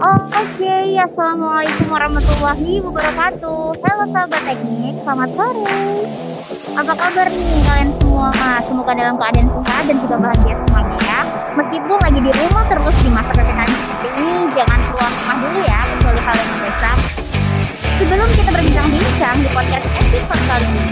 Oh, Oke, Assalamualaikum warahmatullahi wabarakatuh. Halo sahabat teknik, selamat sore. Apa kabar nih kalian semua? Semoga dalam keadaan sehat dan juga bahagia semuanya ya. Meskipun lagi di rumah terus di masa ppkm seperti ini, jangan keluar rumah dulu ya, kecuali kalian mendesak. Sebelum kita berbincang-bincang di podcast episode kali ini,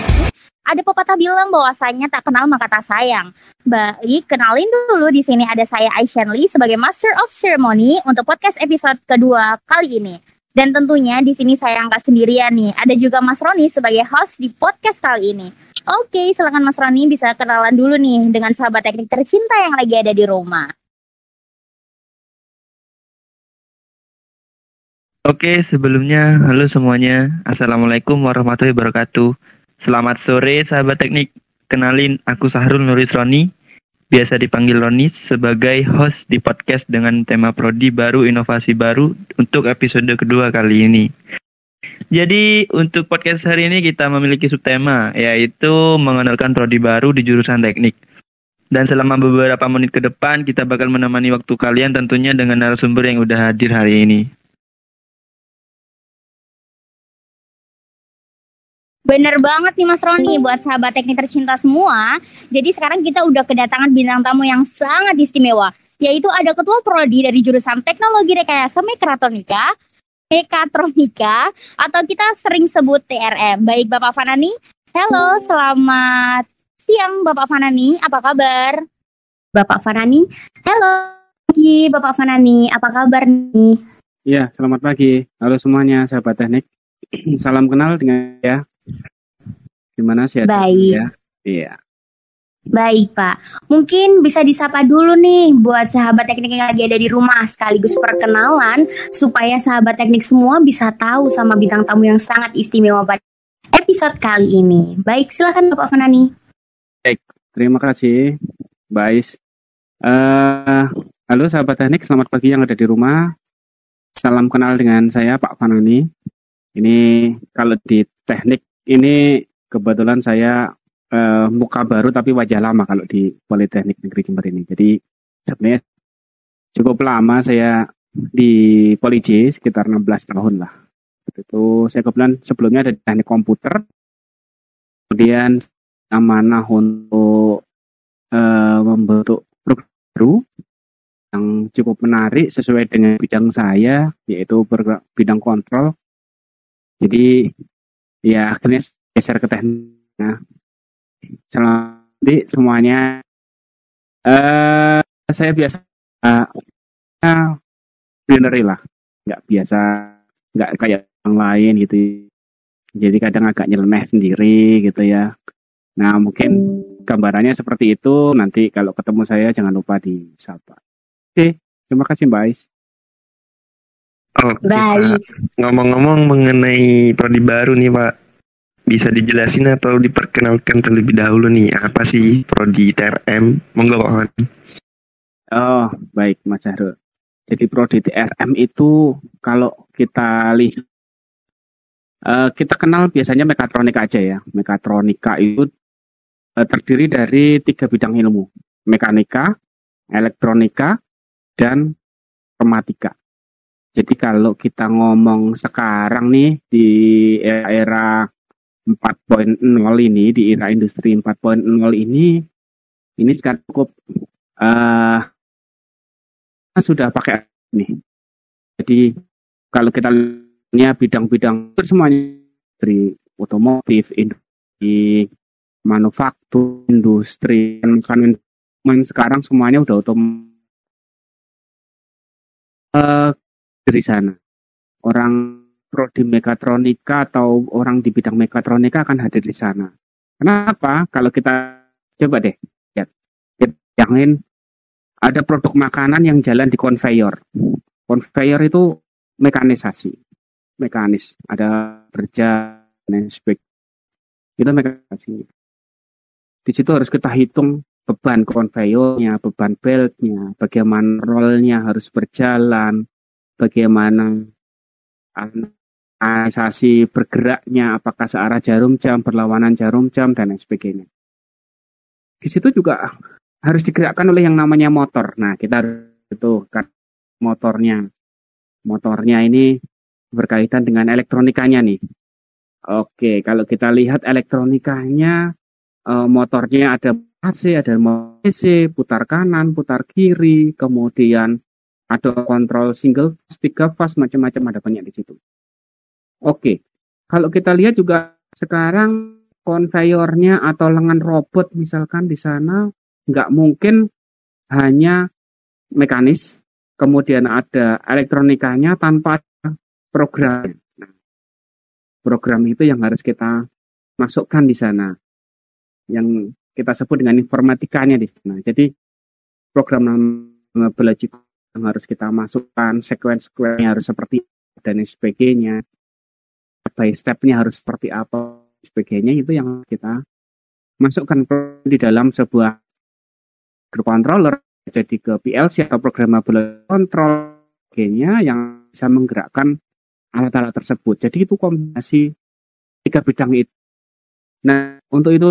ada pepatah bilang bahwasanya tak kenal maka tak sayang. Baik, kenalin dulu di sini ada saya Aishan Lee sebagai Master of Ceremony untuk podcast episode kedua kali ini. Dan tentunya di sini saya angkat sendirian nih. Ada juga Mas Roni sebagai host di podcast kali ini. Oke, silakan Mas Roni bisa kenalan dulu nih dengan sahabat teknik tercinta yang lagi ada di rumah. Oke, sebelumnya halo semuanya. Assalamualaikum warahmatullahi wabarakatuh. Selamat sore sahabat teknik. Kenalin, aku Sahrul Nuris Roni, biasa dipanggil Roni sebagai host di podcast dengan tema prodi baru inovasi baru untuk episode kedua kali ini. Jadi untuk podcast hari ini kita memiliki subtema yaitu mengenalkan prodi baru di jurusan teknik. Dan selama beberapa menit ke depan kita bakal menemani waktu kalian tentunya dengan narasumber yang udah hadir hari ini. Bener banget nih Mas Roni buat sahabat teknik tercinta semua. Jadi sekarang kita udah kedatangan bintang tamu yang sangat istimewa. Yaitu ada ketua prodi dari jurusan teknologi rekayasa mekatronika, mekatronika, atau kita sering sebut TRM. Baik Bapak Fanani, halo selamat siang Bapak Fanani, apa kabar? Bapak Fanani, halo pagi Bapak Fanani, apa kabar nih? Iya, selamat pagi. Halo semuanya, sahabat teknik. Salam kenal dengan ya. Gimana sehat Baik. ya? Iya. Baik Pak, mungkin bisa disapa dulu nih buat sahabat teknik yang lagi ada di rumah sekaligus perkenalan supaya sahabat teknik semua bisa tahu sama bintang tamu yang sangat istimewa pada episode kali ini. Baik, silakan Bapak Fanani. Terima kasih, Bais. Eh, halo sahabat teknik, selamat pagi yang ada di rumah. Salam kenal dengan saya Pak Fanani. Ini kalau di teknik ini kebetulan saya eh, muka baru tapi wajah lama kalau di Politeknik Negeri Jember ini. Jadi sebenarnya cukup lama saya di Poli J sekitar 16 tahun lah. Itu saya kebetulan sebelumnya ada di teknik komputer. Kemudian amanah untuk eh, membentuk program baru yang cukup menarik sesuai dengan bidang saya yaitu bidang kontrol. Jadi ya akhirnya geser ke teknik. Selamat nanti semuanya. eh saya biasa uh, lah, nggak biasa, nggak kayak yang lain gitu. Jadi kadang agak nyeleneh sendiri gitu ya. Nah mungkin gambarannya seperti itu. Nanti kalau ketemu saya jangan lupa disapa. Oke, terima kasih Mbak Ais. Oke, Baik. Ngomong-ngomong mengenai prodi baru nih Pak, bisa dijelasin atau diperkenalkan terlebih dahulu nih apa sih prodi TRM? Monggo Pak. Oh, baik Mas Zahrul. Jadi prodi TRM itu kalau kita lihat eh, kita kenal biasanya mekatronika aja ya. Mekatronika itu eh, terdiri dari tiga bidang ilmu. Mekanika, elektronika, dan informatika. Jadi kalau kita ngomong sekarang nih di era 4.0 ini, di era industri 4.0 ini, ini sekarang cukup eh sudah pakai ini. Jadi kalau kita lihat bidang-bidang semuanya dari otomotif, industri, manufaktur, industri, makanan sekarang semuanya udah otom eh, dari sana. Orang prodi mekatronika atau orang di bidang mekatronika akan hadir di sana. Kenapa? Kalau kita coba deh lihat, yang lain ada produk makanan yang jalan di conveyor. Conveyor itu mekanisasi, mekanis, ada kerja dan. Itu mekanisasi. Di situ harus kita hitung beban conveyornya, beban beltnya, bagaimana rollnya harus berjalan, bagaimana organisasi bergeraknya, apakah searah jarum jam, berlawanan jarum jam, dan lain sebagainya. Di situ juga harus digerakkan oleh yang namanya motor. Nah, kita harus itu kan motornya. motornya ini berkaitan dengan elektronikanya nih. Oke, kalau kita lihat elektronikanya, eh, motornya ada AC, ada AC, putar kanan, putar kiri, kemudian ada kontrol single, tiga fast, macam-macam ada banyak di situ. Oke, kalau kita lihat juga sekarang konveyornya atau lengan robot misalkan di sana nggak mungkin hanya mekanis, kemudian ada elektronikanya tanpa program. Nah, program itu yang harus kita masukkan di sana, yang kita sebut dengan informatikanya di sana. Jadi program belajar yang harus kita masukkan, sequence-sequence harus seperti dan sebagainya, by stepnya harus seperti apa, sebagainya itu yang kita masukkan di dalam sebuah controller jadi ke PLC atau programmable control sebagainya yang bisa menggerakkan alat-alat tersebut. Jadi itu kombinasi tiga bidang itu. Nah, untuk itu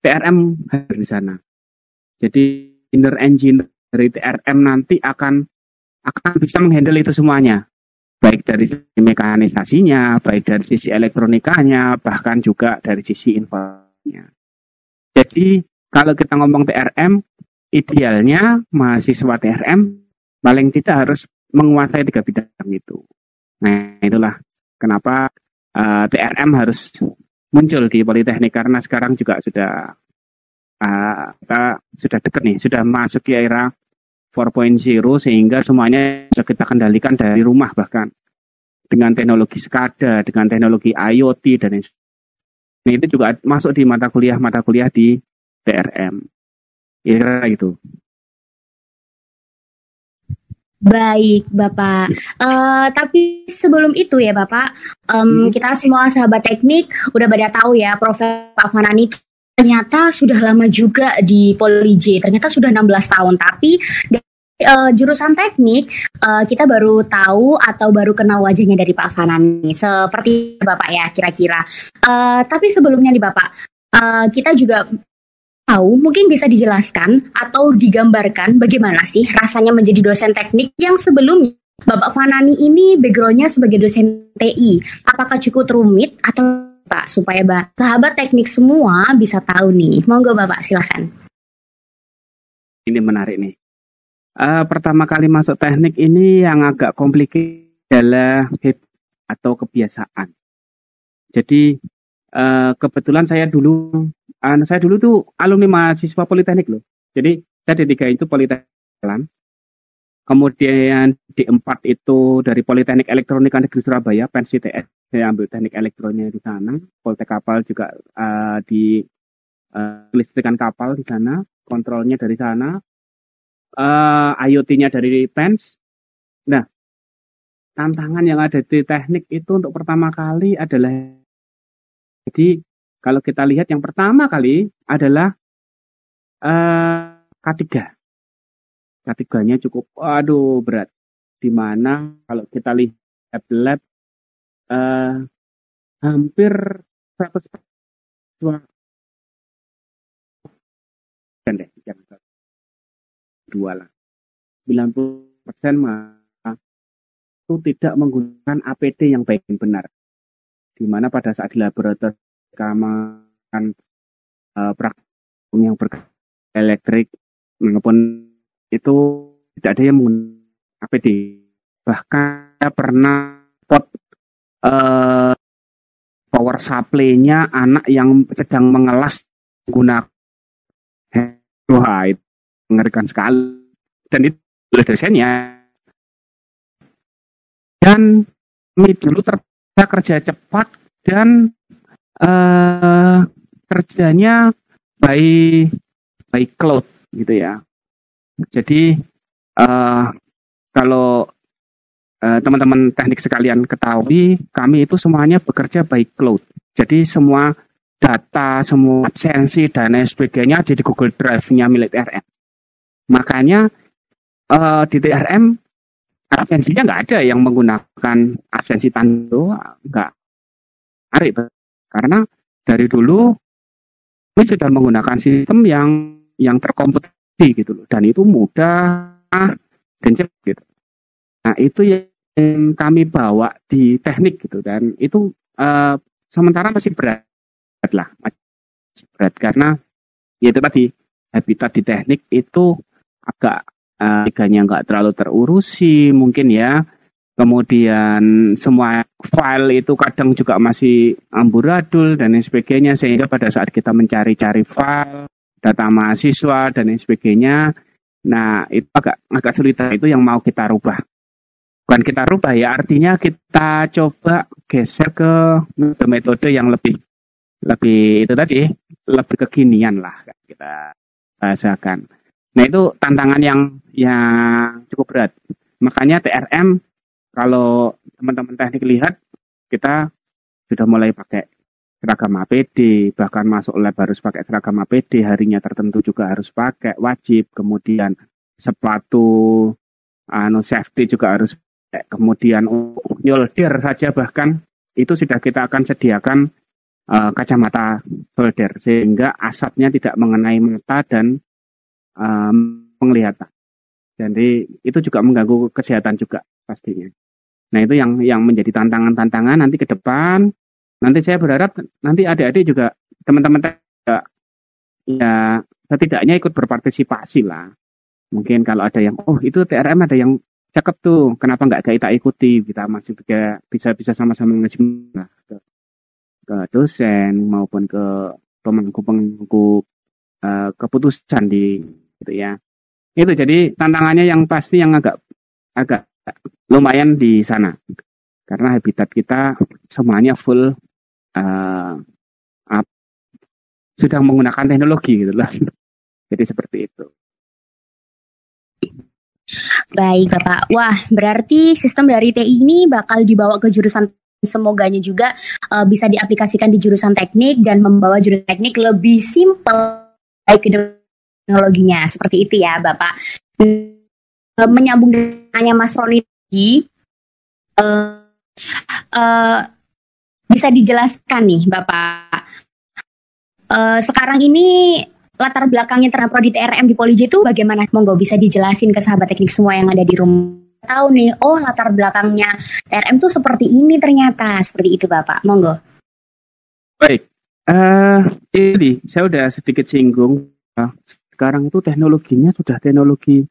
TRM hadir di sana. Jadi inner engine dari TRM nanti akan akan bisa menghandle itu semuanya. Baik dari sisi mekanisasinya, baik dari sisi elektronikanya, bahkan juga dari sisi informasinya. Jadi kalau kita ngomong TRM, idealnya mahasiswa TRM paling tidak harus menguasai tiga bidang itu. Nah itulah kenapa uh, eh, TRM harus muncul di Politeknik karena sekarang juga sudah uh, kita sudah dekat nih, sudah masuk di era 4.0 sehingga semuanya bisa kita kendalikan dari rumah bahkan dengan teknologi SCADA, dengan teknologi IoT dan ini itu juga masuk di mata kuliah mata kuliah di TRM. Kira itu. Baik, Bapak. Uh, tapi sebelum itu ya, Bapak, um, hmm. kita semua sahabat teknik udah pada tahu ya, Profesor Pak Fanani ternyata sudah lama juga di Poli J. Ternyata sudah 16 tahun, tapi uh, jurusan teknik uh, kita baru tahu atau baru kenal wajahnya dari Pak Fanani. Seperti Bapak ya, kira-kira. Uh, tapi sebelumnya nih Bapak, uh, kita juga tahu, mungkin bisa dijelaskan atau digambarkan bagaimana sih rasanya menjadi dosen teknik yang sebelumnya Bapak Fanani ini backgroundnya sebagai dosen TI. Apakah cukup rumit atau Pak supaya Bapak sahabat teknik semua bisa tahu nih. Monggo Bapak silahkan. Ini menarik nih. Uh, pertama kali masuk teknik ini yang agak komplika adalah atau kebiasaan. Jadi uh, kebetulan saya dulu uh, saya dulu tuh alumni mahasiswa politeknik loh. Jadi saya di tiga itu politeknik. Kemudian di empat itu dari Politeknik Elektronika Negeri Surabaya, pensi TS. Saya ambil teknik elektroniknya di sana. Politek Kapal juga uh, di uh, listrikan kapal di sana. Kontrolnya dari sana. Uh, IoT-nya dari PENS. Nah, tantangan yang ada di teknik itu untuk pertama kali adalah jadi kalau kita lihat yang pertama kali adalah uh, K3. K3-nya cukup aduh berat. Di mana kalau kita lihat lab uh, hampir 100 dan dua lah. 90 persen itu tidak menggunakan APD yang baik dan benar. Di mana pada saat di laboratorium keamanan uh, praktikum yang berkaitan elektrik maupun itu tidak ada yang menggunakan APD bahkan saya pernah pot uh, power supply-nya anak yang sedang mengelas menggunakan wah itu mengerikan sekali dan itu oleh dosennya dan ini dulu terasa kerja cepat dan uh, kerjanya by by cloud gitu ya. Jadi uh, kalau uh, teman-teman teknik sekalian ketahui, kami itu semuanya bekerja by cloud. Jadi semua data, semua absensi dan lain sebagainya ada di Google Drive-nya milik TRM. Makanya uh, di TRM absensinya nggak ada yang menggunakan absensi tando, nggak. Arif, karena dari dulu ini sudah menggunakan sistem yang yang terkompetisi gitu loh dan itu mudah dan cepat gitu. Nah itu yang kami bawa di teknik gitu dan itu uh, sementara masih berat lah masih berat karena ya itu tadi habitat di teknik itu agak uh, nggak terlalu terurusi mungkin ya. Kemudian semua file itu kadang juga masih amburadul dan lain sebagainya sehingga pada saat kita mencari-cari file data mahasiswa dan lain sebagainya nah itu agak agak sulit. Itu yang mau kita rubah. Bukan kita rubah ya artinya kita coba geser ke metode yang lebih lebih itu tadi lebih kekinian lah kita bahasakan nah itu tantangan yang yang cukup berat makanya TRM kalau teman-teman teknik lihat, kita sudah mulai pakai seragam APD, bahkan masuk lab harus pakai seragam APD, harinya tertentu juga harus pakai, wajib. Kemudian sepatu anu safety juga harus pakai. Kemudian nyolder saja bahkan itu sudah kita akan sediakan uh, kacamata solder sehingga asapnya tidak mengenai mata dan um, penglihatan. Jadi itu juga mengganggu kesehatan juga pastinya. Nah itu yang yang menjadi tantangan-tantangan nanti ke depan. Nanti saya berharap nanti adik-adik juga teman-teman juga ya setidaknya ikut berpartisipasi lah. Mungkin kalau ada yang oh itu TRM ada yang cakep tuh, kenapa nggak kita ikuti? Kita masih bisa bisa bisa sama-sama ngasih ke, ke dosen maupun ke pemangku-pemangku uh, keputusan di gitu ya. Itu jadi tantangannya yang pasti yang agak agak lumayan di sana karena habitat kita semuanya full uh, up, sudah menggunakan teknologi gitu loh. Jadi seperti itu. Baik Bapak. Wah, berarti sistem dari TI ini bakal dibawa ke jurusan semoganya juga uh, bisa diaplikasikan di jurusan teknik dan membawa jurusan teknik lebih simpel baik teknologinya. Seperti itu ya, Bapak. Uh, menyambung dengannya Mas Roni uh, uh, bisa dijelaskan nih Bapak. Uh, sekarang ini latar belakangnya terhadap prodi TRM di Poliji itu bagaimana? Monggo bisa dijelasin ke sahabat teknik semua yang ada di rumah. Tahu nih, oh latar belakangnya TRM tuh seperti ini ternyata, seperti itu Bapak. Monggo. Baik, uh, ini saya udah sedikit singgung. Sekarang itu teknologinya sudah teknologi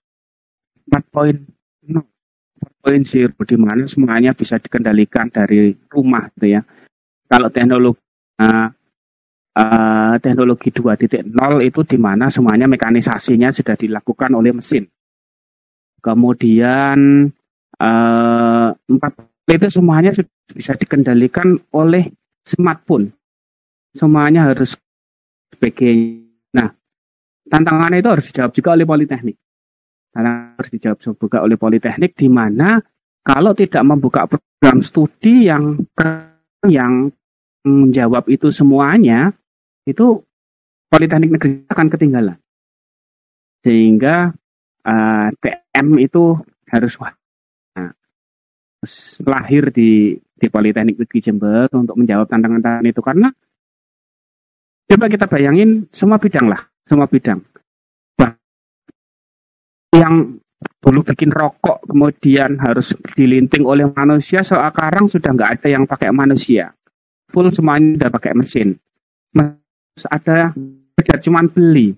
4.0 poin zero di mana semuanya bisa dikendalikan dari rumah gitu ya. Kalau teknologi uh, uh, teknologi 2.0 itu di mana semuanya mekanisasinya sudah dilakukan oleh mesin. Kemudian uh, empat itu semuanya bisa dikendalikan oleh smartphone. Semuanya harus sebagainya. Tantangannya itu harus dijawab juga oleh politeknik. Karena harus dijawab juga oleh Politeknik di mana kalau tidak membuka program studi yang yang menjawab itu semuanya itu Politeknik negeri akan ketinggalan. Sehingga uh, eh, TM itu harus nah, lahir di di Politeknik Negeri Jember untuk menjawab tantangan-tantangan itu. Karena coba kita bayangin semua bidang lah semua bidang. Yang dulu bikin rokok kemudian harus dilinting oleh manusia sekarang sudah nggak ada yang pakai manusia. Full semuanya udah pakai mesin. Mas ada tidak cuma beli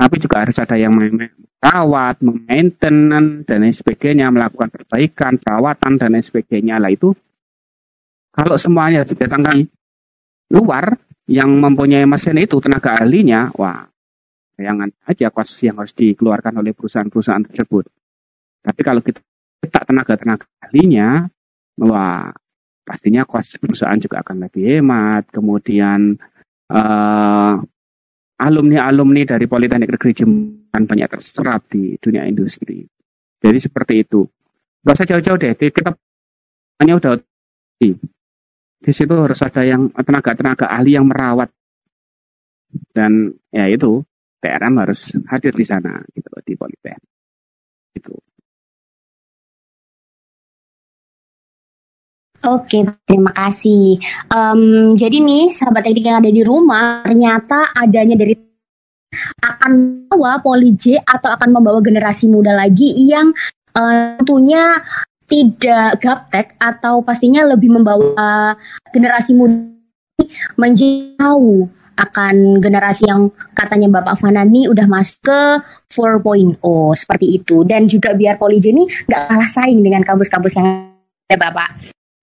tapi juga harus ada yang merawat, memainten dan lain sebagainya, melakukan perbaikan, perawatan dan lain sebagainya. Lah itu kalau semuanya didatangkan luar yang mempunyai mesin itu tenaga ahlinya, wah bayangan aja kos yang harus dikeluarkan oleh perusahaan-perusahaan tersebut. Tapi kalau kita letak tenaga-tenaga ahlinya, wah pastinya kos perusahaan juga akan lebih hemat. Kemudian uh, alumni-alumni dari Politeknik Negeri Jember banyak terserap di dunia industri. Jadi seperti itu. Gak usah jauh-jauh deh, kita hanya udah di situ harus ada yang tenaga-tenaga ahli yang merawat dan ya itu PRM harus hadir di sana gitu di Politeknik. Itu. Oke, terima kasih. Um, jadi nih, sahabat teknik yang ada di rumah, ternyata adanya dari akan membawa Poli atau akan membawa generasi muda lagi yang uh, tentunya tidak gaptek atau pastinya lebih membawa generasi muda menjauh akan generasi yang katanya Bapak Fanani udah masuk ke 4.0 seperti itu. Dan juga biar Polygen ini nggak kalah saing dengan kampus-kampus yang ada Bapak.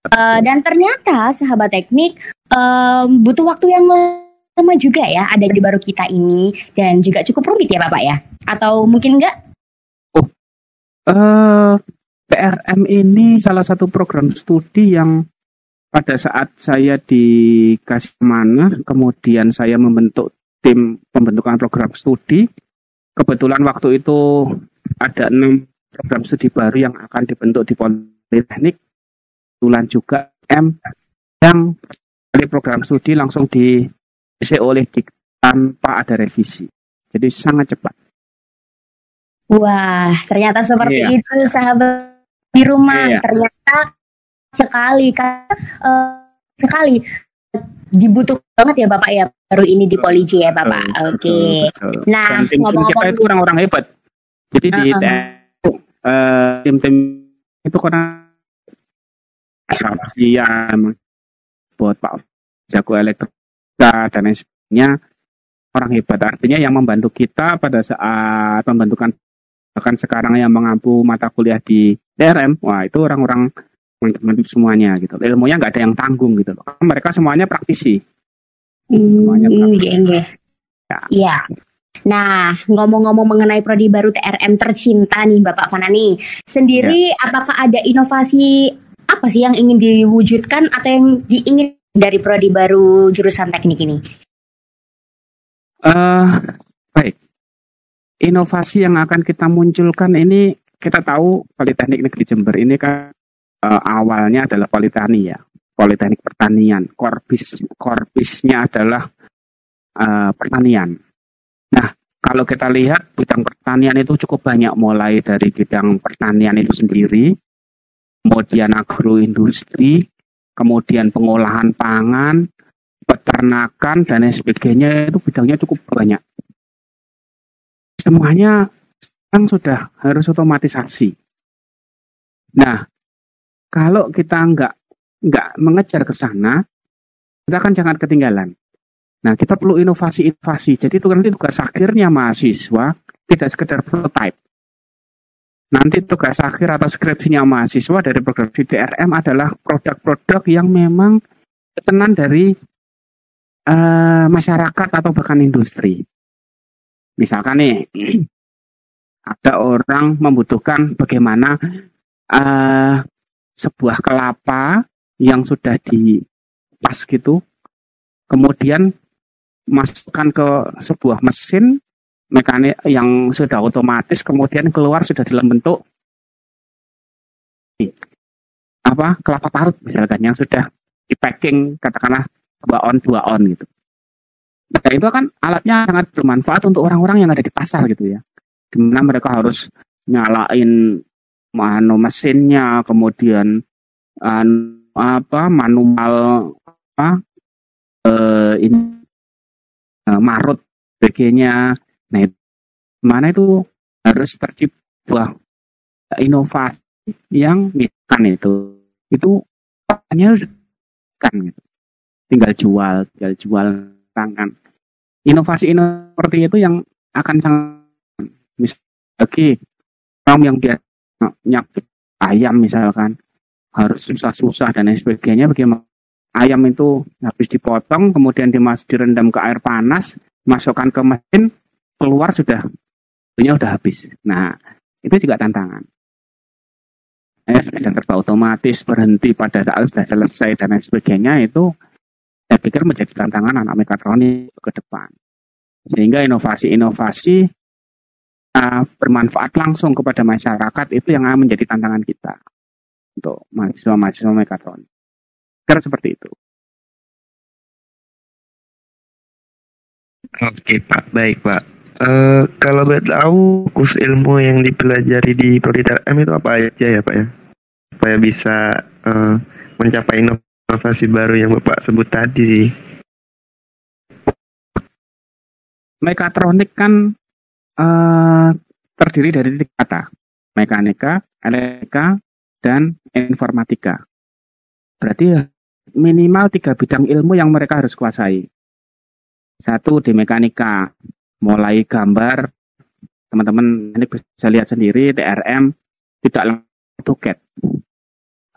Uh, dan ternyata sahabat teknik um, butuh waktu yang lama juga ya ada di baru kita ini. Dan juga cukup rumit ya Bapak ya? Atau mungkin enggak? Oh, uh, PRM ini salah satu program studi yang pada saat saya dikasih mana, kemudian saya membentuk tim pembentukan program studi. Kebetulan waktu itu ada enam program studi baru yang akan dibentuk di Politeknik. Kebetulan juga M yang dari program studi langsung diisi oleh Dik tanpa ada revisi. Jadi sangat cepat. Wah, ternyata seperti iya. itu sahabat di rumah. Iya. Ternyata sekali kan uh, sekali dibutuhkan banget ya Bapak ya baru ini di Polisi ya Bapak. Oke. Okay. Nah, ngomong-ngomong kita itu orang-orang hebat. Jadi uh -uh. uh, tim-tim itu karena yang buat Pak jago elektronika dan lain sebagainya orang hebat artinya yang membantu kita pada saat pembentukan bahkan sekarang yang mengampu mata kuliah di DRM wah itu orang-orang teman-teman semuanya gitu. Ilmunya nggak ada yang tanggung gitu loh. Mereka semuanya praktisi. Hmm, semuanya praktisi. Ya. Iya. Nah, ngomong-ngomong mengenai prodi baru TRM tercinta nih Bapak Fanani, sendiri ya. apakah ada inovasi apa sih yang ingin diwujudkan atau yang diingin dari prodi baru jurusan teknik ini? Uh, baik. Inovasi yang akan kita munculkan ini kita tahu Politeknik Negeri Jember ini kan uh, awalnya adalah politani ya, politeknik pertanian. Korbis korbisnya adalah uh, pertanian. Nah, kalau kita lihat bidang pertanian itu cukup banyak mulai dari bidang pertanian itu sendiri, kemudian agroindustri, kemudian pengolahan pangan, peternakan dan lain sebagainya itu bidangnya cukup banyak. Semuanya sekarang sudah harus otomatisasi. Nah, kalau kita nggak nggak mengejar ke sana, kita akan jangan ketinggalan. Nah, kita perlu inovasi-inovasi. Jadi itu nanti tugas akhirnya mahasiswa tidak sekedar prototype. Nanti tugas akhir atau skripsinya mahasiswa dari program DRM adalah produk-produk yang memang pesanan dari uh, masyarakat atau bahkan industri. Misalkan nih, ada orang membutuhkan bagaimana uh, sebuah kelapa yang sudah dipas gitu, kemudian masukkan ke sebuah mesin mekanik yang sudah otomatis, kemudian keluar sudah dalam bentuk apa kelapa parut misalkan yang sudah di packing katakanlah dua on dua on gitu. Nah, itu kan alatnya sangat bermanfaat untuk orang-orang yang ada di pasar gitu ya. Di mana mereka harus nyalain manu mesinnya, kemudian uh, apa manual apa uh, ini uh, marut sebagainya. Nah, itu, mana itu harus tercipta inovasi yang kan itu itu hanya kan gitu. tinggal jual tinggal jual tangan inovasi inovasi itu yang akan sangat misalnya orang yang dia nyakit ayam misalkan harus susah-susah dan lain sebagainya bagaimana? Ayam itu habis dipotong kemudian dimas direndam ke air panas masukkan ke mesin keluar sudah punya udah habis. Nah itu juga tantangan. Eh, sudah serba otomatis berhenti pada saat sudah selesai dan lain sebagainya itu saya pikir menjadi tantangan anak mekatronik ke depan. Sehingga inovasi-inovasi uh, bermanfaat langsung kepada masyarakat itu yang menjadi tantangan kita untuk mahasiswa-mahasiswa mekatron. Karena seperti itu. Oke Pak, baik Pak. Uh, kalau boleh tahu kurs ilmu yang dipelajari di Prodi M itu apa aja ya Pak ya? Supaya bisa uh, mencapai inovasi baru yang Bapak sebut tadi sih. Mekatronik kan uh, terdiri dari tiga kata. Mekanika, elektrika, dan informatika. Berarti minimal tiga bidang ilmu yang mereka harus kuasai. Satu di mekanika, mulai gambar, teman-teman ini bisa lihat sendiri DRM tidak AutoCAD.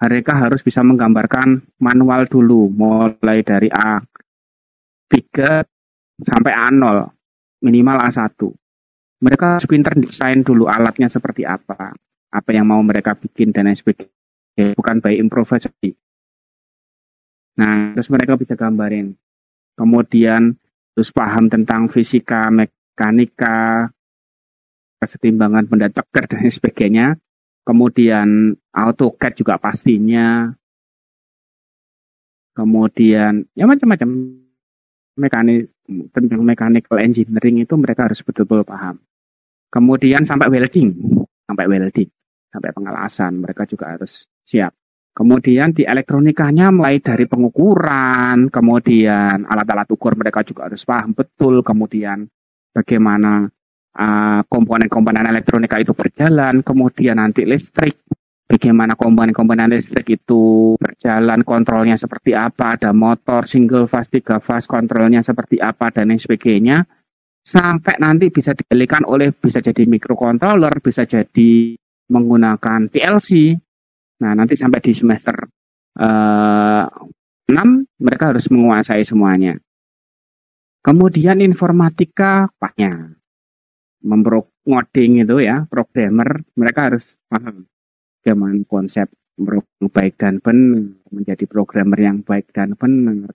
Mereka harus bisa menggambarkan manual dulu, mulai dari A3 sampai A0, minimal A1. Mereka harus pinter desain dulu alatnya seperti apa, apa yang mau mereka bikin dan lain sebagainya. Bukan by improvisasi. Nah, terus mereka bisa gambarin. Kemudian terus paham tentang fisika, mekanika, kesetimbangan benda tegar dan sebagainya. Kemudian AutoCAD juga pastinya. Kemudian ya macam-macam mekanik tentang mechanical engineering itu mereka harus betul-betul paham. Kemudian sampai welding, sampai welding, sampai pengelasan mereka juga harus siap. Kemudian di elektronikanya mulai dari pengukuran, kemudian alat-alat ukur mereka juga harus paham betul, kemudian bagaimana uh, komponen-komponen elektronika itu berjalan, kemudian nanti listrik, bagaimana komponen-komponen listrik itu berjalan, kontrolnya seperti apa, ada motor, single fast, tiga fast, kontrolnya seperti apa, dan lain sebagainya, sampai nanti bisa dikalikan oleh, bisa jadi microcontroller, bisa jadi menggunakan PLC, Nah, nanti sampai di semester uh, eh, 6 mereka harus menguasai semuanya. Kemudian informatika paknya. Ngoding itu ya, programmer, mereka harus paham bagaimana konsep baik dan benar, menjadi programmer yang baik dan benar,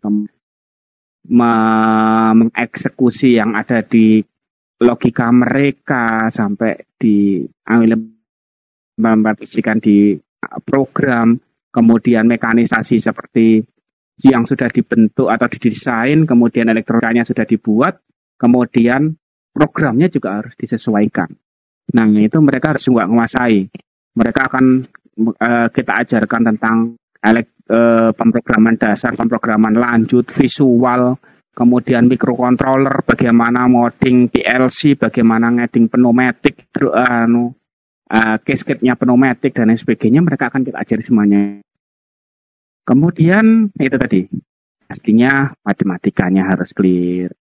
mengeksekusi yang ada di logika mereka sampai di ambil mempartisikan di program, kemudian mekanisasi seperti yang sudah dibentuk atau didesain, kemudian elektronikanya sudah dibuat, kemudian programnya juga harus disesuaikan. Nah, itu mereka harus juga menguasai. Mereka akan uh, kita ajarkan tentang elek, uh, pemrograman dasar, pemrograman lanjut, visual, kemudian microcontroller, bagaimana modding PLC, bagaimana ngeding pneumatik, anu, uh, cascade-nya pneumatik dan lain sebagainya mereka akan kita ajari semuanya. Kemudian itu tadi pastinya matematikanya harus clear,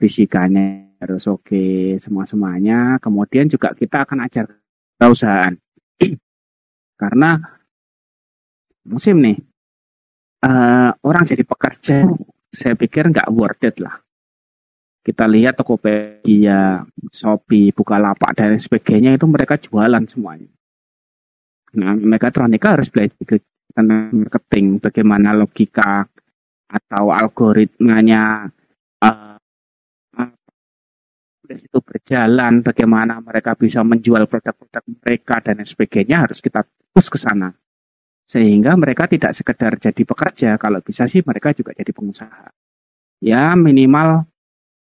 fisikanya harus oke, okay, semua semuanya. Kemudian juga kita akan ajar perusahaan karena musim nih uh, orang jadi pekerja, saya pikir nggak worth it lah kita lihat Tokopedia, Shopee, Bukalapak dan sebagainya itu mereka jualan semuanya. Nah, mekatronika harus belajar tentang marketing, bagaimana logika atau algoritmanya uh, itu berjalan, bagaimana mereka bisa menjual produk-produk mereka dan sebagainya harus kita fokus ke sana. Sehingga mereka tidak sekedar jadi pekerja, kalau bisa sih mereka juga jadi pengusaha. Ya minimal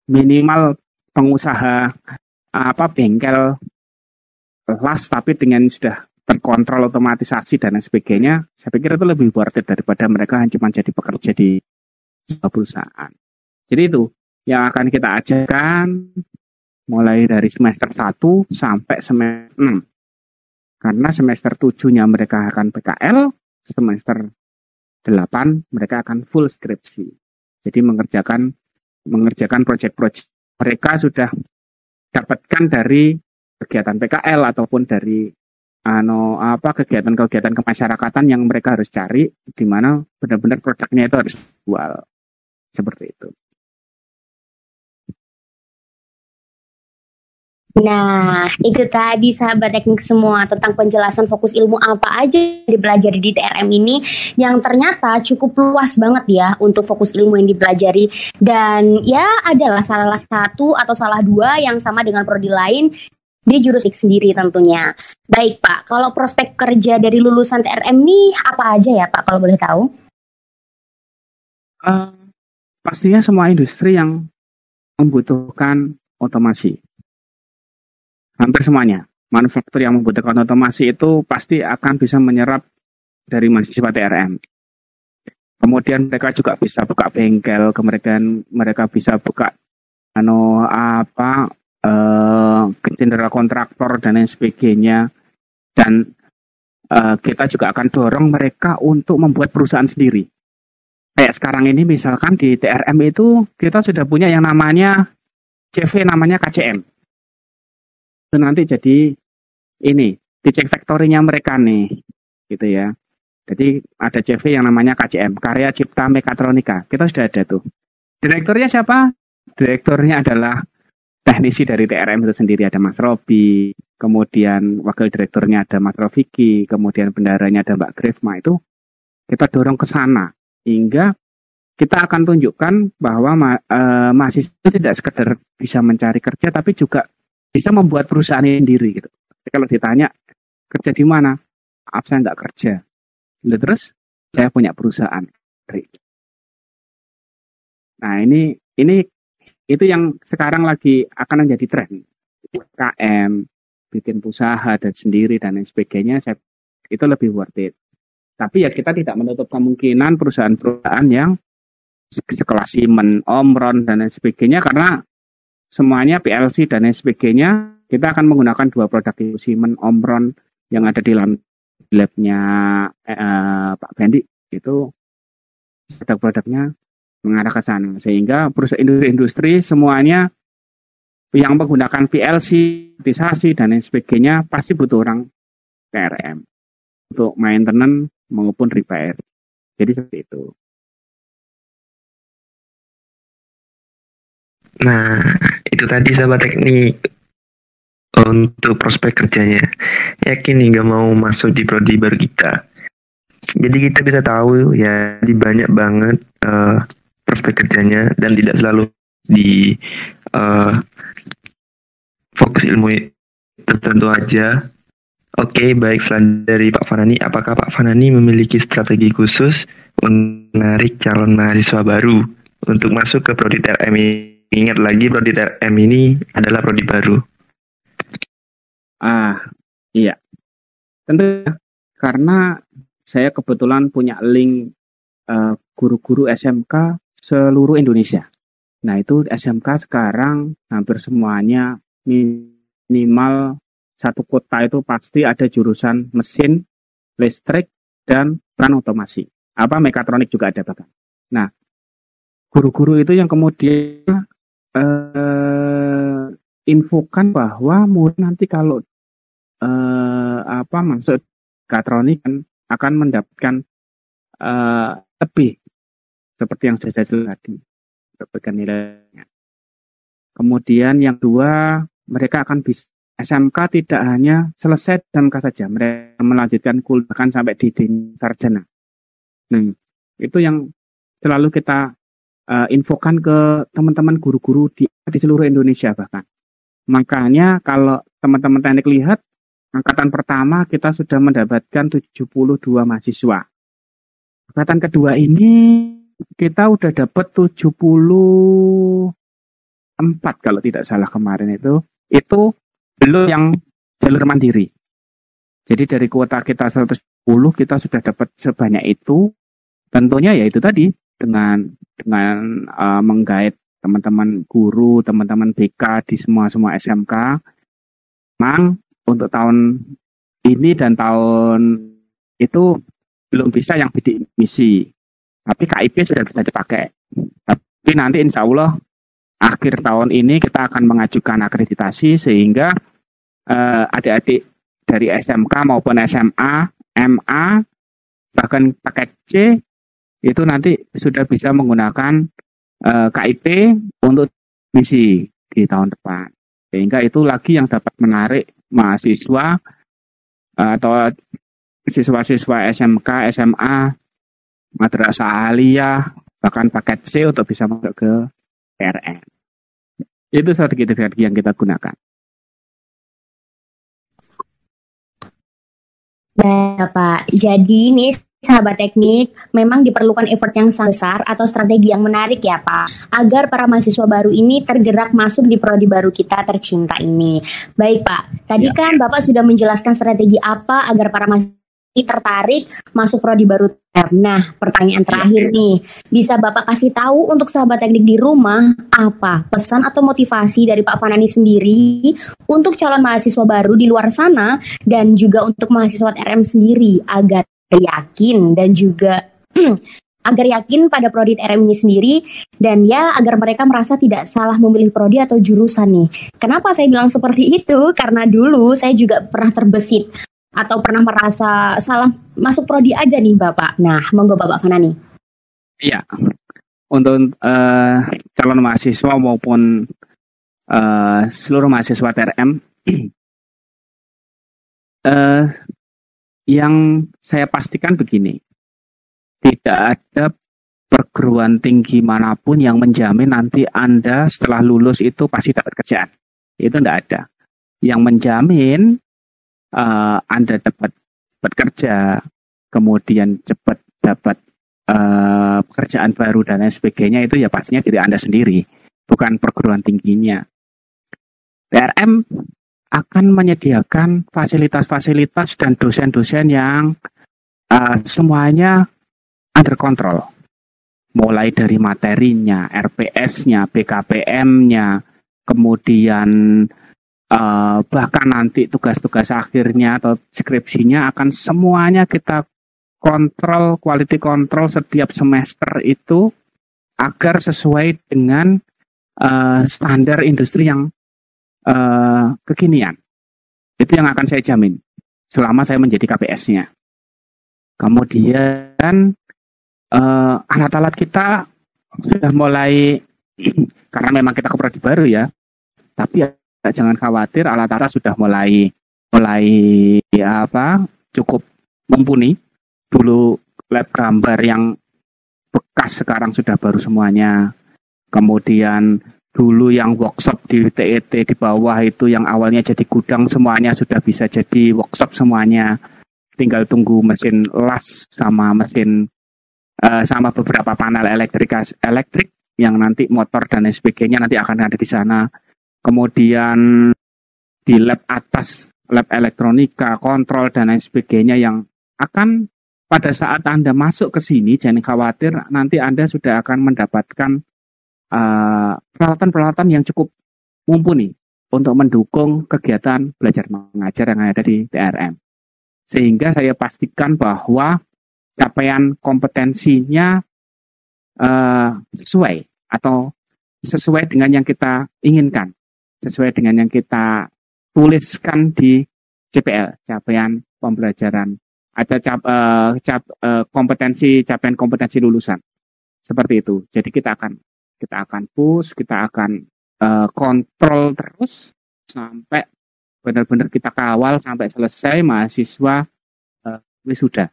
minimal pengusaha apa bengkel las tapi dengan sudah terkontrol otomatisasi dan sebagainya, saya pikir itu lebih worth it daripada mereka hanya cuma jadi pekerja di perusahaan. Jadi itu yang akan kita ajarkan mulai dari semester 1 sampai semester 6. Karena semester 7-nya mereka akan PKL, semester 8 mereka akan full skripsi. Jadi mengerjakan mengerjakan proyek-proyek mereka sudah dapatkan dari kegiatan PKL ataupun dari ano apa kegiatan-kegiatan kemasyarakatan yang mereka harus cari di mana benar-benar produknya itu harus jual seperti itu. Nah, itu tadi sahabat teknik semua tentang penjelasan fokus ilmu apa aja yang dipelajari di TRM ini yang ternyata cukup luas banget ya untuk fokus ilmu yang dipelajari dan ya adalah salah satu atau salah dua yang sama dengan prodi lain di jurusik sendiri tentunya. Baik Pak, kalau prospek kerja dari lulusan TRM ini apa aja ya Pak kalau boleh tahu? Uh, pastinya semua industri yang membutuhkan otomasi hampir semuanya manufaktur yang membutuhkan otomasi itu pasti akan bisa menyerap dari mahasiswa TRM. Kemudian mereka juga bisa buka bengkel, kemudian mereka bisa buka ano apa eh general kontraktor dan lain sebagainya dan uh, kita juga akan dorong mereka untuk membuat perusahaan sendiri. Kayak sekarang ini misalkan di TRM itu kita sudah punya yang namanya CV namanya KCM. Itu nanti jadi ini dicek factory-nya mereka nih, gitu ya. Jadi ada CV yang namanya KCM, Karya Cipta Mekatronika. Kita sudah ada tuh. Direkturnya siapa? Direkturnya adalah teknisi dari TRM itu sendiri ada Mas Robi, kemudian wakil direkturnya ada Mas Rofiki, kemudian bendaranya ada Mbak Grifma itu kita dorong ke sana hingga kita akan tunjukkan bahwa ma uh, mahasiswa tidak sekedar bisa mencari kerja tapi juga bisa membuat perusahaan sendiri gitu. Jadi kalau ditanya kerja di mana, maaf saya nggak kerja. Lalu terus saya punya perusahaan. Nah ini ini itu yang sekarang lagi akan menjadi tren. UMKM, bikin usaha dan sendiri dan lain sebagainya, saya, itu lebih worth it. Tapi ya kita tidak menutup kemungkinan perusahaan-perusahaan yang sekelas Siemens, Omron dan lain sebagainya karena semuanya PLC dan sebagainya kita akan menggunakan dua produk itu Siemens, Omron yang ada di labnya eh, Pak Bendi itu produk-produknya mengarah ke sana sehingga perusahaan industri-industri semuanya yang menggunakan PLC, dan lain sebagainya pasti butuh orang PRM untuk maintenance maupun repair. Jadi seperti itu. Nah, itu tadi sahabat teknik untuk prospek kerjanya. Yakin gak mau masuk di prodi baru kita. Jadi kita bisa tahu ya di banyak banget uh, prospek kerjanya dan tidak selalu di uh, fokus ilmu tertentu aja. Oke, okay, baik selanjutnya dari Pak Fanani, apakah Pak Fanani memiliki strategi khusus menarik calon mahasiswa baru untuk masuk ke prodi TRM ini? Ingat lagi prodi TRM ini adalah prodi baru. Ah, iya. Tentu karena saya kebetulan punya link eh, guru-guru uh, SMK seluruh Indonesia. Nah, itu SMK sekarang hampir semuanya minimal satu kota itu pasti ada jurusan mesin, listrik, dan peran otomasi. Apa mekatronik juga ada bahkan. Nah, guru-guru itu yang kemudian uh, infokan bahwa murid nanti kalau uh, apa maksud katronik kan akan mendapatkan uh, lebih seperti yang saya jelaskan tadi mendapatkan nilainya. Kemudian yang dua mereka akan bisa SMK tidak hanya selesai dan saja mereka melanjutkan kuliah sampai di sarjana. Nah, itu yang selalu kita uh, infokan ke teman-teman guru-guru di, di seluruh Indonesia bahkan. Makanya kalau teman-teman teknik lihat, angkatan pertama kita sudah mendapatkan 72 mahasiswa. Angkatan kedua ini kita udah dapat 74 kalau tidak salah kemarin itu. Itu belum yang jalur mandiri. Jadi dari kuota kita 110 kita sudah dapat sebanyak itu. Tentunya ya itu tadi dengan dengan uh, menggait teman-teman guru, teman-teman BK di semua semua SMK. Memang untuk tahun ini dan tahun itu belum bisa yang bidik misi. Tapi KIP sudah bisa dipakai. Tapi nanti insya Allah akhir tahun ini kita akan mengajukan akreditasi sehingga uh, adik-adik dari SMK maupun SMA, MA, bahkan paket C itu nanti sudah bisa menggunakan uh, eh, KIP untuk misi di tahun depan. Sehingga itu lagi yang dapat menarik mahasiswa uh, atau siswa-siswa SMK, SMA, madrasah aliyah, bahkan paket C untuk bisa masuk ke PRN. Itu strategi-strategi yang kita gunakan. Baik, Pak. Jadi ini sahabat teknik, memang diperlukan effort yang sangat besar atau strategi yang menarik ya Pak, agar para mahasiswa baru ini tergerak masuk di prodi baru kita tercinta ini. Baik Pak, tadi ya. kan Bapak sudah menjelaskan strategi apa agar para mahasiswa tertarik masuk prodi baru. Nah, pertanyaan Iya. terakhir nih, bisa Bapak kasih tahu untuk sahabat teknik di rumah apa pesan atau motivasi dari Pak Fanani sendiri untuk calon mahasiswa baru di luar sana dan juga untuk mahasiswa TRM sendiri agar yakin dan juga agar yakin pada prodi TRM ini sendiri dan ya agar mereka merasa tidak salah memilih prodi atau jurusan nih. Kenapa saya bilang seperti itu? Karena dulu saya juga pernah terbesit atau pernah merasa salah masuk prodi aja nih Bapak. Nah, monggo Bapak Fanani. Iya. Untuk eh, calon mahasiswa maupun eh, seluruh mahasiswa TRM eh, yang saya pastikan begini. Tidak ada perguruan tinggi mana pun yang menjamin nanti Anda setelah lulus itu pasti dapat kerjaan. Itu tidak ada. Yang menjamin eh, Anda dapat bekerja, kemudian cepat dapat eh, pekerjaan baru dan lain sebagainya itu ya pastinya diri Anda sendiri, bukan perguruan tingginya. TRM akan menyediakan fasilitas-fasilitas dan dosen-dosen yang eh, semuanya under control. Mulai dari materinya, RPS-nya, BKPM-nya, kemudian eh, bahkan nanti tugas-tugas akhirnya atau skripsinya akan semuanya kita kontrol, quality control setiap semester itu agar sesuai dengan eh, standar industri yang eh, kekinian. Itu yang akan saya jamin selama saya menjadi KPS-nya. Kemudian eh, alat-alat kita sudah mulai karena memang kita koperasi baru ya, tapi ya, jangan khawatir alat-alat sudah mulai mulai ya apa cukup mumpuni. Dulu lab gambar yang bekas sekarang sudah baru semuanya. Kemudian dulu yang workshop di TET di bawah itu yang awalnya jadi gudang semuanya sudah bisa jadi workshop semuanya. Tinggal tunggu mesin las sama mesin eh, sama beberapa panel elektrik elektrik yang nanti motor dan lain sebagainya nanti akan ada di sana. Kemudian di lab atas lab elektronika, kontrol dan lain sebagainya yang akan pada saat Anda masuk ke sini jangan khawatir nanti Anda sudah akan mendapatkan eh, peralatan-peralatan yang cukup mumpuni untuk mendukung kegiatan belajar mengajar yang ada di TRM. Sehingga saya pastikan bahwa capaian kompetensinya eh, sesuai atau sesuai dengan yang kita inginkan, sesuai dengan yang kita tuliskan di CPL, capaian pembelajaran ada cap, eh, cap, eh, kompetensi capaian kompetensi lulusan seperti itu. Jadi kita akan kita akan push, kita akan eh, kontrol terus sampai benar-benar kita kawal sampai selesai mahasiswa eh, wisuda.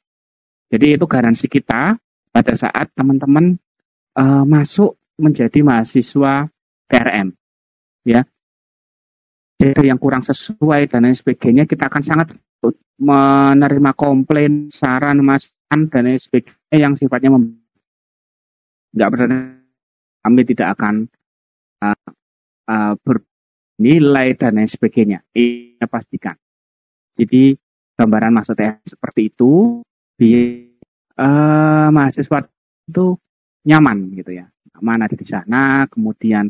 Jadi itu garansi kita pada saat teman-teman eh, masuk menjadi mahasiswa PRM, ya. Jadi yang kurang sesuai dan lain sebagainya kita akan sangat menerima komplain, saran, masukan dan lain sebagainya yang sifatnya nggak berarti kami tidak akan uh, uh, bernilai dan lain sebagainya. Ini pastikan. Jadi gambaran maksudnya seperti itu, di uh, mahasiswa itu nyaman gitu ya, nyaman ada di sana. Kemudian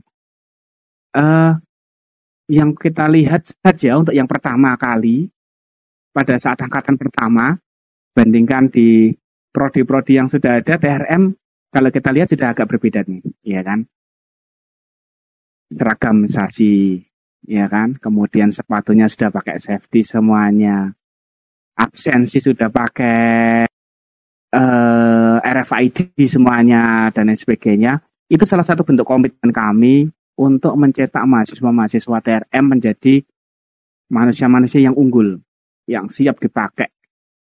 uh, yang kita lihat saja untuk yang pertama kali pada saat angkatan pertama bandingkan di prodi-prodi yang sudah ada TRM kalau kita lihat sudah agak berbeda nih, ya kan? Seragamisasi, ya kan? Kemudian sepatunya sudah pakai safety semuanya. Absensi sudah pakai eh, RFID semuanya dan lain sebagainya. Itu salah satu bentuk komitmen kami untuk mencetak mahasiswa-mahasiswa TRM menjadi manusia-manusia yang unggul, yang siap dipakai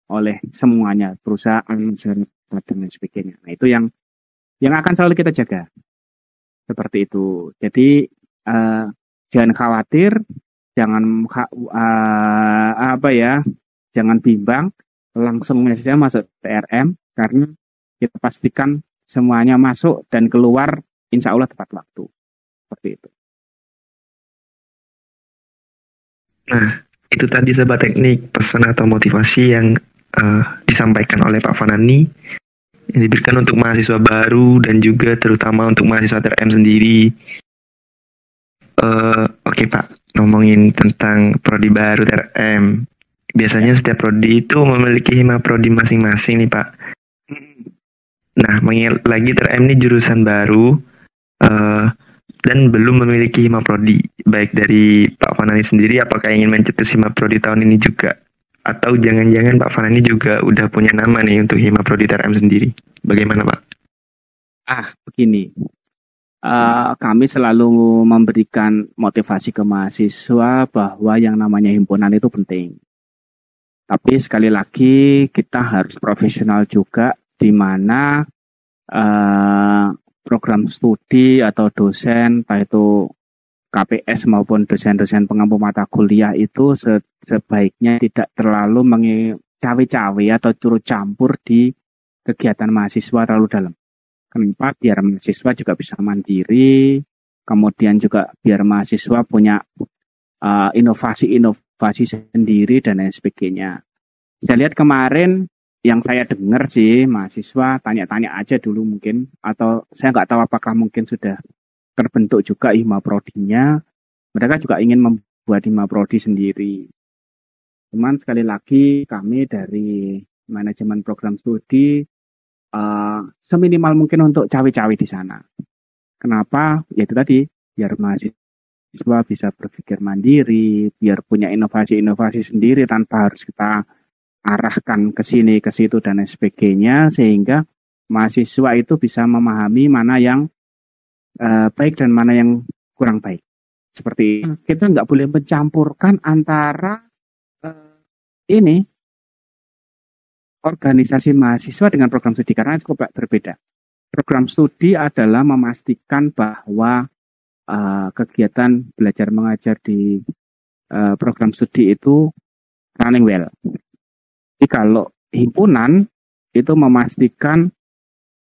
oleh semuanya perusahaan dan lain sebagainya. Nah itu yang yang akan selalu kita jaga seperti itu. Jadi uh, jangan khawatir, jangan uh, apa ya, jangan bimbang, langsung saja masuk TRM karena kita pastikan semuanya masuk dan keluar, insya Allah tepat waktu seperti itu. Nah, itu tadi sobat teknik pesan atau motivasi yang uh, disampaikan oleh Pak Fanani yang diberikan untuk mahasiswa baru dan juga terutama untuk mahasiswa TRM sendiri. Uh, Oke okay, Pak, ngomongin tentang prodi baru TRM. Biasanya setiap prodi itu memiliki hima prodi masing-masing nih Pak. Nah, mengingat lagi TRM ini jurusan baru uh, dan belum memiliki hima prodi. Baik dari Pak Fanani sendiri, apakah ingin mencetus hima prodi tahun ini juga? Atau jangan-jangan Pak Fanani juga udah punya nama nih untuk Hima Prodi TRM sendiri? Bagaimana Pak? Ah, begini. Uh, kami selalu memberikan motivasi ke mahasiswa bahwa yang namanya himpunan itu penting. Tapi sekali lagi kita harus profesional juga di mana uh, program studi atau dosen, entah itu KPS maupun dosen-dosen pengampu mata kuliah itu se sebaiknya tidak terlalu cawe-cawe atau turut campur di kegiatan mahasiswa terlalu dalam. Kenapa? Biar mahasiswa juga bisa mandiri, kemudian juga biar mahasiswa punya uh, inovasi-inovasi uh, sendiri dan lain sebagainya. Saya lihat kemarin yang saya dengar sih mahasiswa tanya-tanya aja dulu mungkin atau saya nggak tahu apakah mungkin sudah terbentuk juga IMA prodinya, mereka juga ingin membuat IMA prodi sendiri. Cuman sekali lagi kami dari manajemen program studi uh, seminimal mungkin untuk cawe-cawe di sana. Kenapa? Ya itu tadi, biar mahasiswa bisa berpikir mandiri, biar punya inovasi-inovasi sendiri tanpa harus kita arahkan ke sini, ke situ, dan sebagainya, sehingga mahasiswa itu bisa memahami mana yang uh, baik dan mana yang kurang baik. Seperti hmm. kita nggak boleh mencampurkan antara uh, ini organisasi mahasiswa dengan program studi karena cukup berbeda. Program studi adalah memastikan bahwa uh, kegiatan belajar mengajar di uh, program studi itu running well. Jadi kalau himpunan itu memastikan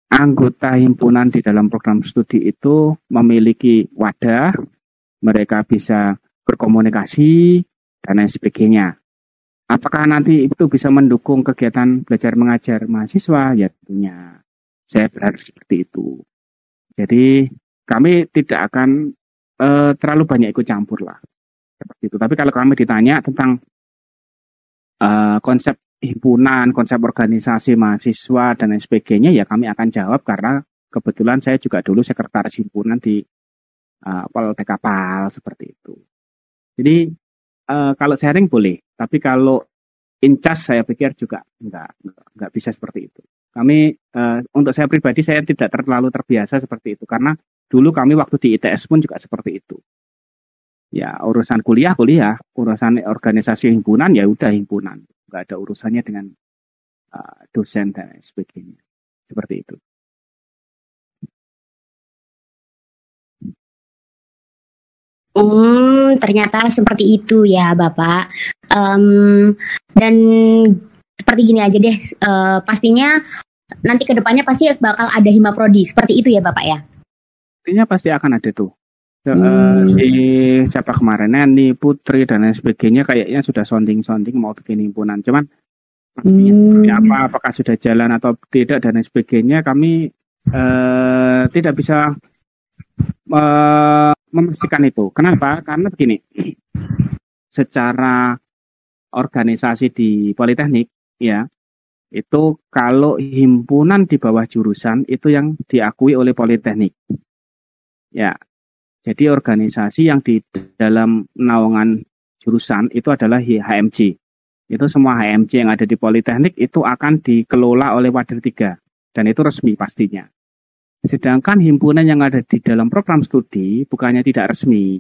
anggota himpunan di dalam program studi itu memiliki wadah, mereka bisa berkomunikasi, dan lain sebagainya. Apakah nanti itu bisa mendukung kegiatan belajar mengajar mahasiswa? Ya tentunya. Saya berharap seperti itu. Jadi kami tidak akan uh, terlalu banyak ikut campur lah. Seperti itu. Tapi kalau kami ditanya tentang uh, konsep himpunan, konsep organisasi mahasiswa dan lain sebagainya ya kami akan jawab karena kebetulan saya juga dulu sekretaris himpunan di uh, Kapal seperti itu. Jadi uh, kalau sharing boleh, tapi kalau incas saya pikir juga enggak enggak bisa seperti itu. Kami uh, untuk saya pribadi saya tidak terlalu terbiasa seperti itu karena dulu kami waktu di ITS pun juga seperti itu. Ya urusan kuliah kuliah, urusan organisasi himpunan ya udah himpunan nggak ada urusannya dengan uh, dosen dan sebagainya seperti itu. Hmm, ternyata seperti itu ya Bapak. Um, dan seperti gini aja deh, uh, pastinya nanti ke depannya pasti bakal ada hima prodi seperti itu ya Bapak ya? Pastinya pasti akan ada tuh. Hmm. si siapa kemarin Nani, Putri dan lain sebagainya kayaknya sudah sounding-sounding mau bikin himpunan. Cuman hmm. apa apakah sudah jalan atau tidak dan lain sebagainya kami uh, tidak bisa uh, memastikan itu. Kenapa? Karena begini. Secara organisasi di Politeknik ya, itu kalau himpunan di bawah jurusan itu yang diakui oleh Politeknik. Ya, jadi organisasi yang di dalam naungan jurusan itu adalah HMC. Itu semua HMC yang ada di Politeknik itu akan dikelola oleh Wadir 3 dan itu resmi pastinya. Sedangkan himpunan yang ada di dalam program studi bukannya tidak resmi.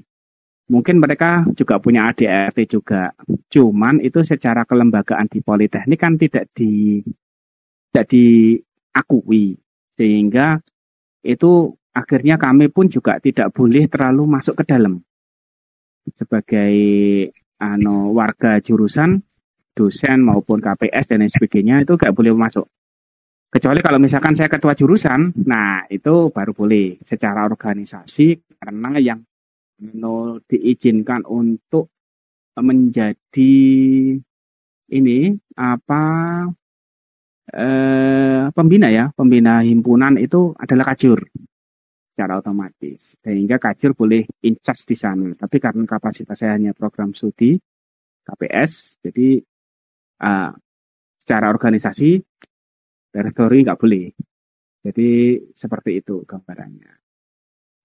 Mungkin mereka juga punya ADRT juga. Cuman itu secara kelembagaan di Politeknik kan tidak di tidak diakui. Sehingga itu akhirnya kami pun juga tidak boleh terlalu masuk ke dalam. Sebagai ano warga jurusan dosen maupun KPS dan lain sebagainya itu gak boleh masuk. Kecuali kalau misalkan saya ketua jurusan nah itu baru boleh secara organisasi karena yang no, diizinkan untuk menjadi ini apa eh, pembina ya, pembina himpunan itu adalah kajur secara otomatis. Sehingga kajur boleh in charge di sana. Tapi karena kapasitas saya hanya program studi KPS, jadi uh, secara organisasi teritori nggak boleh. Jadi seperti itu gambarannya.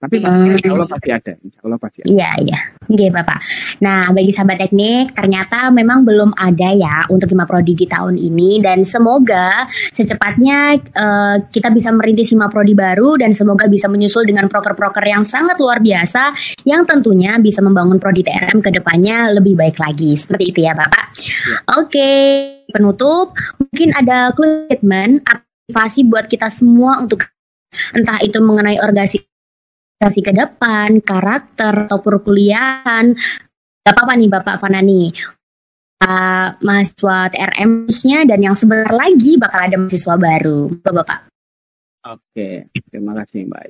Tapi Hmm. insya Allah pasti ada, insya Allah pasti ada. Iya, iya. Oke, Bapak. Nah, bagi sahabat teknik, ternyata memang belum ada ya untuk Hima Prodi di tahun ini dan semoga secepatnya eh, kita bisa merintis Hima Prodi baru dan semoga bisa menyusul dengan proker-proker yang sangat luar biasa yang tentunya bisa membangun Prodi TRM ke depannya lebih baik lagi. Seperti itu ya, Bapak. Oke, penutup, mungkin ada statement aktivasi buat kita semua untuk entah itu mengenai organisasi organisasi ke depan, karakter atau perkuliahan. Gak apa-apa nih Bapak Fanani. Uh, mahasiswa TRM-nya dan yang sebentar lagi bakal ada mahasiswa baru. Bapak. Oke, terima kasih Mbak.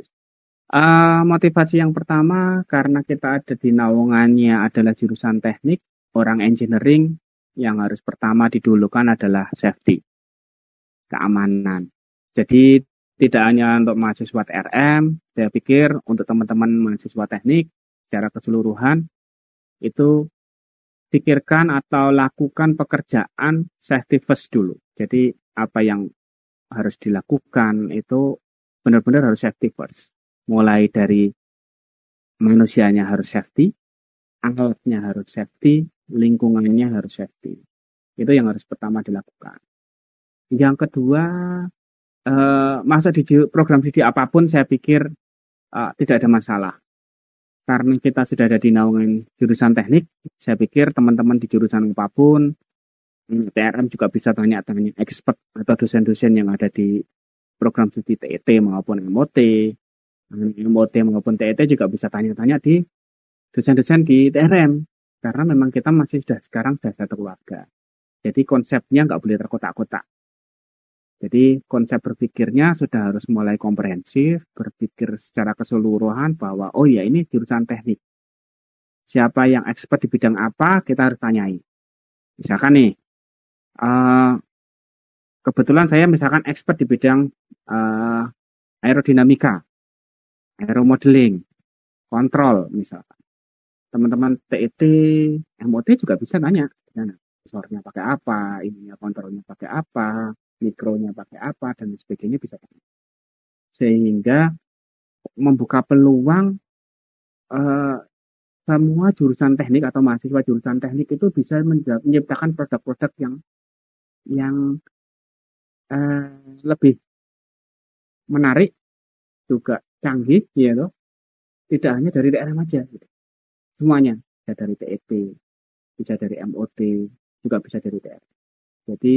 Eh, motivasi yang pertama karena kita ada di naungannya adalah jurusan teknik, orang engineering yang harus pertama didulukan adalah safety, keamanan. Jadi tidak hanya untuk mahasiswa TRM, saya pikir untuk teman-teman mahasiswa teknik secara keseluruhan itu pikirkan atau lakukan pekerjaan safety first dulu. Jadi apa yang harus dilakukan itu benar-benar harus safety first. Mulai dari manusianya harus safety, alatnya harus safety, lingkungannya harus safety. Itu yang harus pertama dilakukan. Yang kedua, eh, masa di ju- program studi apa pun saya pikir eh, tidak ada masalah. Karena kita sudah ada di naungan jurusan teknik, saya pikir teman-teman di jurusan apa pun, hmm, TRM juga bisa tanya-tanya expert atau dosen-dosen yang ada di program studi TET maupun MOT, MOT maupun TET juga bisa tanya-tanya di dosen-dosen di TRM. Karena memang kita masih sudah sekarang sudah satu keluarga. Jadi konsepnya nggak boleh terkotak-kotak. Jadi konsep berpikirnya sudah harus mulai komprehensif, berpikir secara keseluruhan bahwa oh ya ini jurusan teknik. Siapa yang expert di bidang apa kita harus tanyai. Misalkan nih, eh, kebetulan saya misalkan expert di bidang eh, aerodinamika, aeromodeling, kontrol misalkan. Teman-teman TET, MOT juga bisa nanya, sensornya pakai apa, ininya kontrolnya pakai apa, mikronya pakai apa dan sebagainya bisa sehingga membuka peluang eh, semua jurusan teknik atau mahasiswa jurusan teknik itu bisa menciptakan produk-produk yang yang eh, lebih menarik juga canggih gitu tidak hanya dari TRM aja gitu. semuanya bisa dari TEP bisa dari MOT juga bisa dari TRM jadi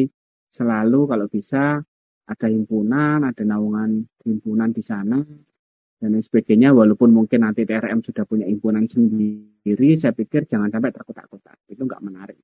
selalu kalau bisa ada himpunan, ada naungan himpunan di sana dan lain sebagainya. Walaupun mungkin nanti TRM sudah punya himpunan sendiri, saya pikir jangan sampai terkotak-kotak. Itu nggak menarik.